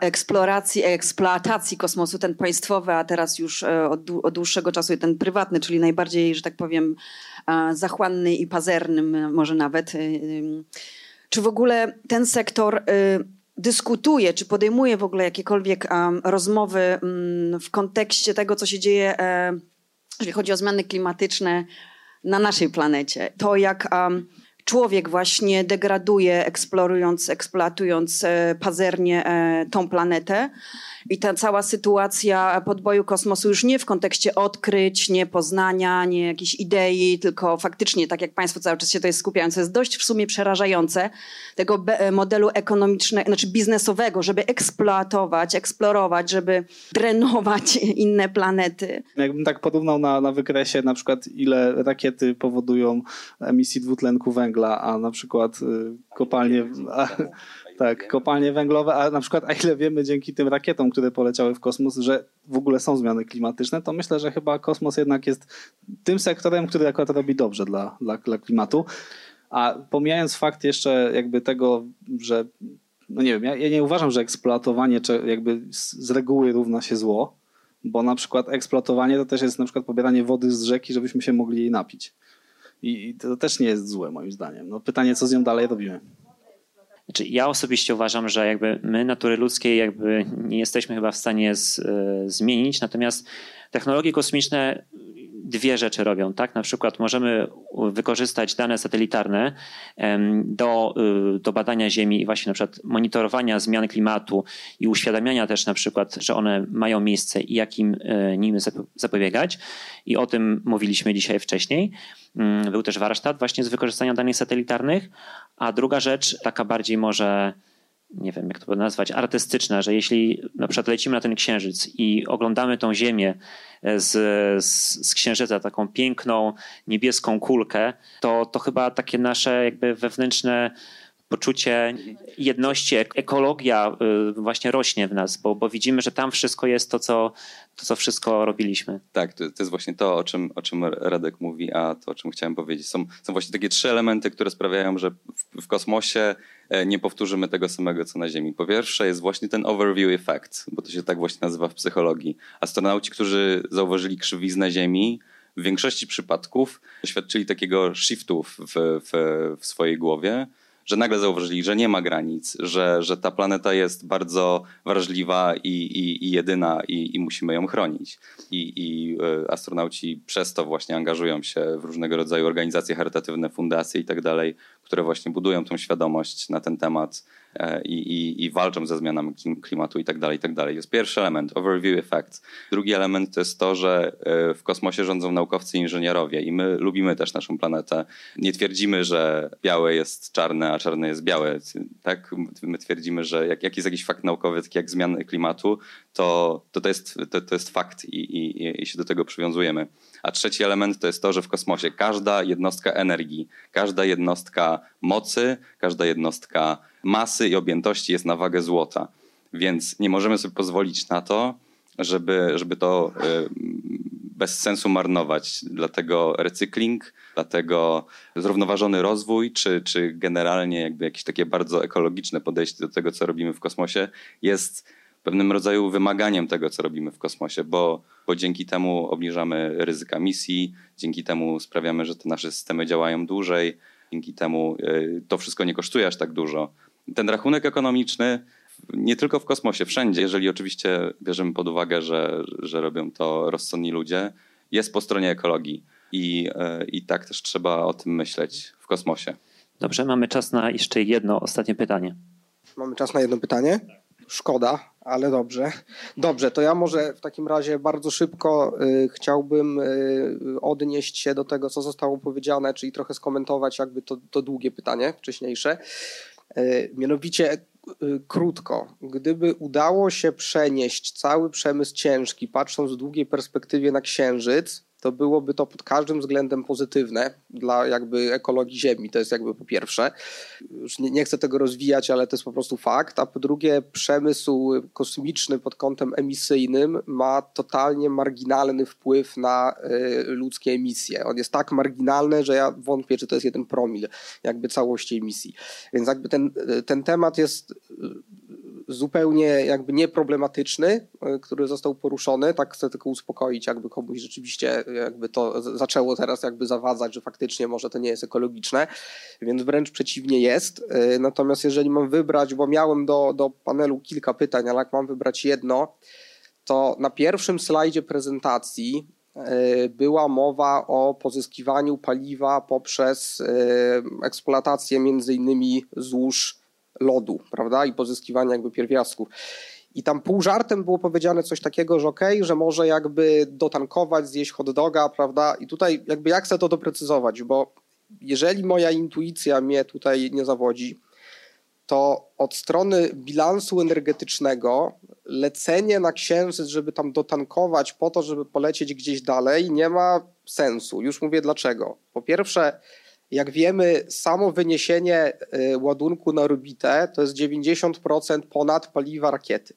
eksploracji, eksploatacji kosmosu, ten państwowy, a teraz już e, od, dłuższego czasu ten prywatny, czyli najbardziej, że tak powiem, e, zachłanny i pazerny może nawet. E, czy w ogóle ten sektor dyskutuje, czy podejmuje w ogóle jakiekolwiek rozmowy um, w kontekście tego, co się dzieje, jeżeli chodzi o zmiany klimatyczne na naszej planecie. To jak człowiek właśnie degraduje, eksplorując, eksploatując e, pazernie e, tą planetę. I ta cała sytuacja podboju kosmosu już nie w kontekście odkryć, nie poznania, nie jakiejś idei, tylko faktycznie, tak jak Państwo cały czas się tutaj skupiają, co jest dość w sumie przerażające, tego modelu ekonomicznego, znaczy biznesowego, żeby eksploatować, eksplorować, żeby drenować [laughs] inne planety. Jakbym tak porównał na, na wykresie na przykład ile rakiety powodują emisji dwutlenku węgla, a na przykład y, kopalnie... A, [laughs] tak, kopalnie węglowe, a na przykład a ile wiemy dzięki tym rakietom, które poleciały w kosmos, że w ogóle są zmiany klimatyczne, to myślę, że chyba kosmos jednak jest tym sektorem, który akurat robi dobrze dla, dla, dla klimatu. A pomijając fakt jeszcze jakby tego, że no nie wiem, ja, ja nie uważam, że eksploatowanie jakby z reguły równa się zło, bo na przykład eksploatowanie to też jest na przykład pobieranie wody z rzeki, żebyśmy się mogli jej napić. I, to też nie jest złe moim zdaniem. No pytanie, co z nią dalej robimy. Znaczy, ja osobiście uważam, że jakby my natury ludzkiej jakby nie jesteśmy chyba w stanie z, e, zmienić, natomiast technologie kosmiczne dwie rzeczy robią. Tak? Na przykład możemy wykorzystać dane satelitarne do, y, do badania Ziemi i właśnie na przykład monitorowania zmian klimatu i uświadamiania też na przykład, że one mają miejsce i jakim y, nim zapobiegać. I o tym mówiliśmy dzisiaj wcześniej. Mm, był też warsztat właśnie z wykorzystania danych satelitarnych. A druga rzecz, taka bardziej może nie wiem jak to nazwać, artystyczna, że jeśli na przykład lecimy na ten księżyc i oglądamy tą Ziemię z, z, z księżyca, taką piękną niebieską kulkę, to, to chyba takie nasze jakby wewnętrzne poczucie jedności, ekologia y, właśnie rośnie w nas, bo, bo widzimy, że tam wszystko jest to, co, to, co wszystko robiliśmy. Tak, to, to jest właśnie to, o czym, o czym Radek mówi, a to, o czym chciałem powiedzieć. Są, są właśnie takie trzy elementy, które sprawiają, że w, w kosmosie e, nie powtórzymy tego samego, co na Ziemi. Po pierwsze jest właśnie ten overview effect, bo to się tak właśnie nazywa w psychologii. Astronauci, którzy zauważyli krzywiznę Ziemi, w większości przypadków doświadczyli takiego shiftu w, w, w swojej głowie, że nagle zauważyli, że nie ma granic, że, że ta planeta jest bardzo wrażliwa i, i, i jedyna i, i, musimy ją chronić. I, I e, astronauci przez to właśnie angażują się w różnego rodzaju organizacje charytatywne, fundacje i tak dalej, które właśnie budują tą świadomość na ten temat i, i, i walczą ze zmianami klimatu i tak dalej, i tak dalej. Jest pierwszy element, overview effect. Drugi element to jest to, że e, w kosmosie rządzą naukowcy i inżynierowie i my lubimy też naszą planetę. Nie twierdzimy, że białe jest czarne, a czarne jest białe. Tak? My twierdzimy, że jak, jak jest jakiś fakt naukowy, taki jak zmiany klimatu, to, to, to, jest, to, to jest fakt i, i, i się do tego przywiązujemy. A trzeci element to jest to, że w kosmosie każda jednostka energii, każda jednostka mocy, każda jednostka masy i objętości jest na wagę złota. Więc nie możemy sobie pozwolić na to, żeby, żeby to y, bez sensu marnować. Dlatego recykling, dlatego zrównoważony rozwój, czy, czy generalnie jakby jakieś takie bardzo ekologiczne podejście do tego, co robimy w kosmosie, jest pewnym rodzaju wymaganiem tego, co robimy w kosmosie, bo, bo dzięki temu obniżamy ryzyka misji, dzięki temu sprawiamy, że te nasze systemy działają dłużej, dzięki temu y, to wszystko nie kosztuje aż tak dużo. Ten rachunek ekonomiczny nie tylko w kosmosie, wszędzie, jeżeli oczywiście bierzemy pod uwagę, że, że robią to rozsądni ludzie, jest po stronie ekologii. I, y, I tak też trzeba o tym myśleć w kosmosie. Dobrze, mamy czas na jeszcze jedno ostatnie pytanie. Mamy czas na jedno pytanie? Szkoda, ale dobrze. Dobrze, to ja może w takim razie bardzo szybko y, chciałbym y, odnieść się do tego, co zostało powiedziane, czyli trochę skomentować jakby to, to długie pytanie wcześniejsze. Y, mianowicie y, krótko, gdyby udało się przenieść cały przemysł ciężki, patrząc w długiej perspektywie na Księżyc, to byłoby to pod każdym względem pozytywne dla jakby ekologii Ziemi. To jest jakby po pierwsze. Już nie, nie, chcę tego rozwijać, ale to jest po prostu fakt. A po drugie, przemysł kosmiczny pod kątem emisyjnym ma totalnie marginalny wpływ na y, ludzkie emisje. On jest tak marginalny, że ja wątpię, czy to jest jeden promil jakby całości emisji. Więc jakby ten, ten temat jest zupełnie jakby nieproblematyczny, y, który został poruszony. Tak chcę tylko uspokoić, jakby komuś rzeczywiście jakby to zaczęło teraz jakby zawadzać, że faktycznie może to nie jest ekologiczne, więc wręcz przeciwnie jest. Y, natomiast jeżeli mam wybrać, bo miałem do, do panelu kilka pytań, ale jak mam wybrać jedno, to na pierwszym slajdzie prezentacji E, była mowa o pozyskiwaniu paliwa poprzez e, eksploatację między innymi złóż lodu, prawda, i pozyskiwanie jakby pierwiastków. I tam pół żartem było powiedziane coś takiego, że okej, okay, że może jakby dotankować, zjeść hot doga, prawda? I tutaj jakby jak chcę to doprecyzować, bo jeżeli moja intuicja mnie tutaj nie zawodzi, to od strony bilansu energetycznego lecenie na księżyc, żeby tam dotankować po to, żeby polecieć gdzieś dalej, nie ma sensu. Już mówię dlaczego. Po pierwsze, jak wiemy, samo wyniesienie y, ładunku na orbitę to jest 90% ponad paliwa rakiety.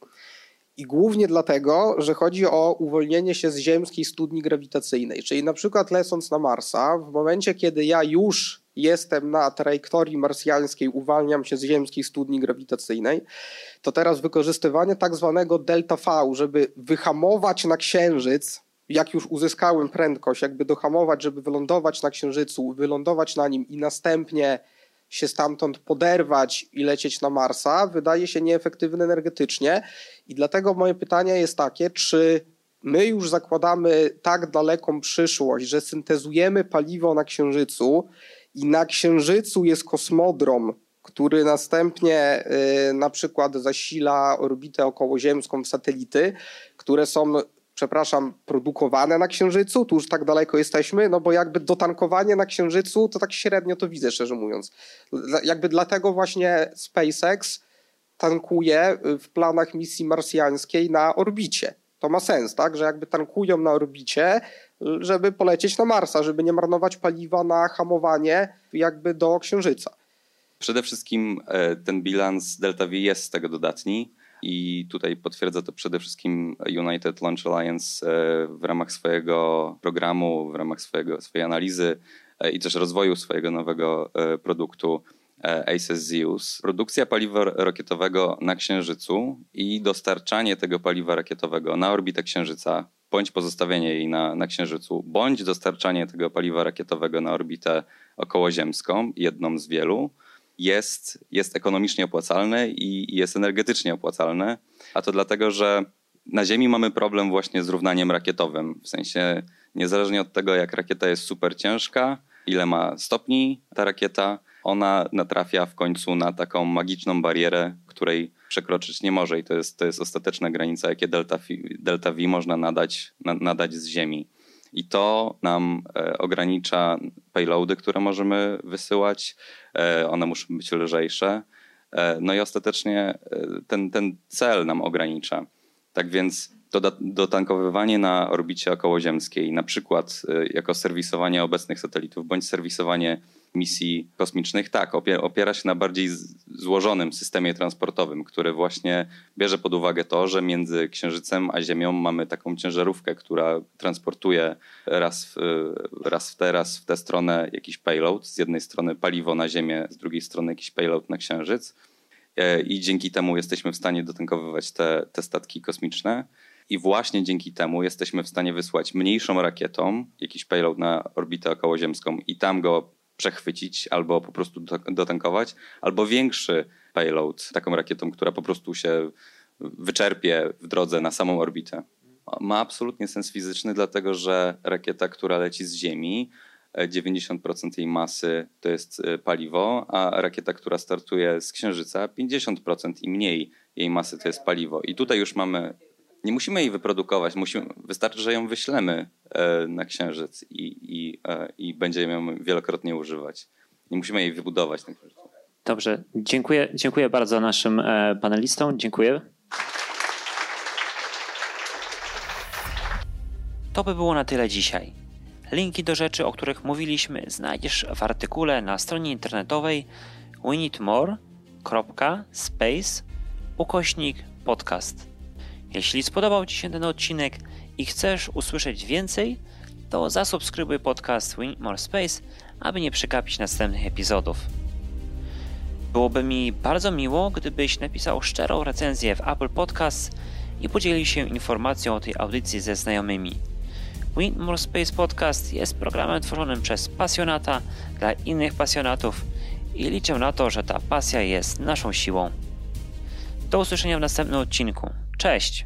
I głównie dlatego, że chodzi o uwolnienie się z ziemskiej studni grawitacyjnej. Czyli na przykład lecąc na Marsa, w momencie, kiedy ja już jestem na trajektorii marsjańskiej, uwalniam się z ziemskiej studni grawitacyjnej, to teraz wykorzystywanie tak zwanego delta V, żeby wyhamować na Księżyc, jak już uzyskałem prędkość, jakby dohamować, żeby wylądować na Księżycu, wylądować na nim i następnie się stamtąd poderwać i lecieć na Marsa, wydaje się nieefektywne energetycznie. I dlatego moje pytanie jest takie, czy my już zakładamy tak daleką przyszłość, że syntezujemy paliwo na Księżycu i na Księżycu jest kosmodrom, który następnie y, na przykład zasila orbitę okołoziemską w satelity, które są przepraszam, produkowane na Księżycu, tu już tak daleko jesteśmy, no bo jakby dotankowanie na Księżycu, to tak średnio to widzę, szczerze mówiąc. Jakby dlatego właśnie SpaceX tankuje w planach misji marsjańskiej na orbicie. To ma sens, tak, że jakby tankują na orbicie, żeby polecieć na Marsa, żeby nie marnować paliwa na hamowanie jakby do Księżyca. Przede wszystkim e, ten bilans Delta V jest z tego dodatni i tutaj potwierdza to przede wszystkim United Launch Alliance e, w ramach swojego programu, w ramach swojego, swojej analizy e, i też rozwoju swojego nowego produktu ACES Zeus. Produkcja paliwa rakietowego na Księżycu i dostarczanie tego paliwa rakietowego na orbitę Księżyca bądź pozostawienie jej na, na Księżycu, bądź dostarczanie tego paliwa rakietowego na orbitę okołoziemską, jedną z wielu, jest, jest ekonomicznie opłacalne i jest energetycznie opłacalne. A to dlatego, że na Ziemi mamy problem właśnie z równaniem rakietowym. W sensie, niezależnie od tego, jak rakieta jest super ciężka, ile ma stopni ta rakieta, ona natrafia w końcu na taką magiczną barierę, której przekroczyć nie może i to jest, to jest ostateczna granica, jakie delta, delta V można nadać, na, nadać z Ziemi. I to nam e, ogranicza payloady, które możemy wysyłać. E, one muszą być lżejsze. E, no i ostatecznie ten, ten cel nam ogranicza. Tak więc dotankowywanie na orbicie okołoziemskiej, na przykład jako serwisowanie obecnych satelitów bądź serwisowanie misji kosmicznych, tak, opiera się na bardziej złożonym systemie transportowym, który właśnie bierze pod uwagę to, że między Księżycem a Ziemią mamy taką ciężarówkę, która transportuje raz w, raz w tę, raz w tę stronę jakiś payload. Z jednej strony paliwo na Ziemię, z drugiej strony jakiś payload na Księżyc. E, I dzięki temu jesteśmy w stanie dotankowywać te, te statki kosmiczne. I właśnie dzięki temu jesteśmy w stanie wysłać mniejszą rakietą jakiś payload na orbitę okołoziemską i tam go przechwycić albo po prostu dotankować, albo większy payload taką rakietą, która po prostu się wyczerpie w drodze na samą orbitę. Ma absolutnie sens fizyczny, dlatego że rakieta, która leci z Ziemi, 90% jej masy to jest e, paliwo, a rakieta, która startuje z Księżyca, 50% i mniej jej masy to jest paliwo. I tutaj już mamy nie musimy jej wyprodukować, musimy, wystarczy, że ją wyślemy e, na Księżyc i, i, e, i będziemy ją wielokrotnie używać. Nie musimy jej wybudować. Dobrze, dziękuję, dziękuję bardzo naszym e, panelistom. Dziękuję. To by było na tyle dzisiaj. Linki do rzeczy, o których mówiliśmy, znajdziesz w artykule na stronie internetowej winitmore.space ukośnik podcast. Jeśli spodobał Ci się ten odcinek i chcesz usłyszeć więcej, to zasubskrybuj podcast Win More Space, aby nie przegapić następnych epizodów. Byłoby mi bardzo miło, gdybyś napisał szczerą recenzję w Apple Podcasts i podzielił się informacją o tej audycji ze znajomymi. More Space Podcast jest programem tworzonym przez pasjonata dla innych pasjonatów i liczę na to, że ta pasja jest naszą siłą. Do usłyszenia w następnym odcinku. Cześć!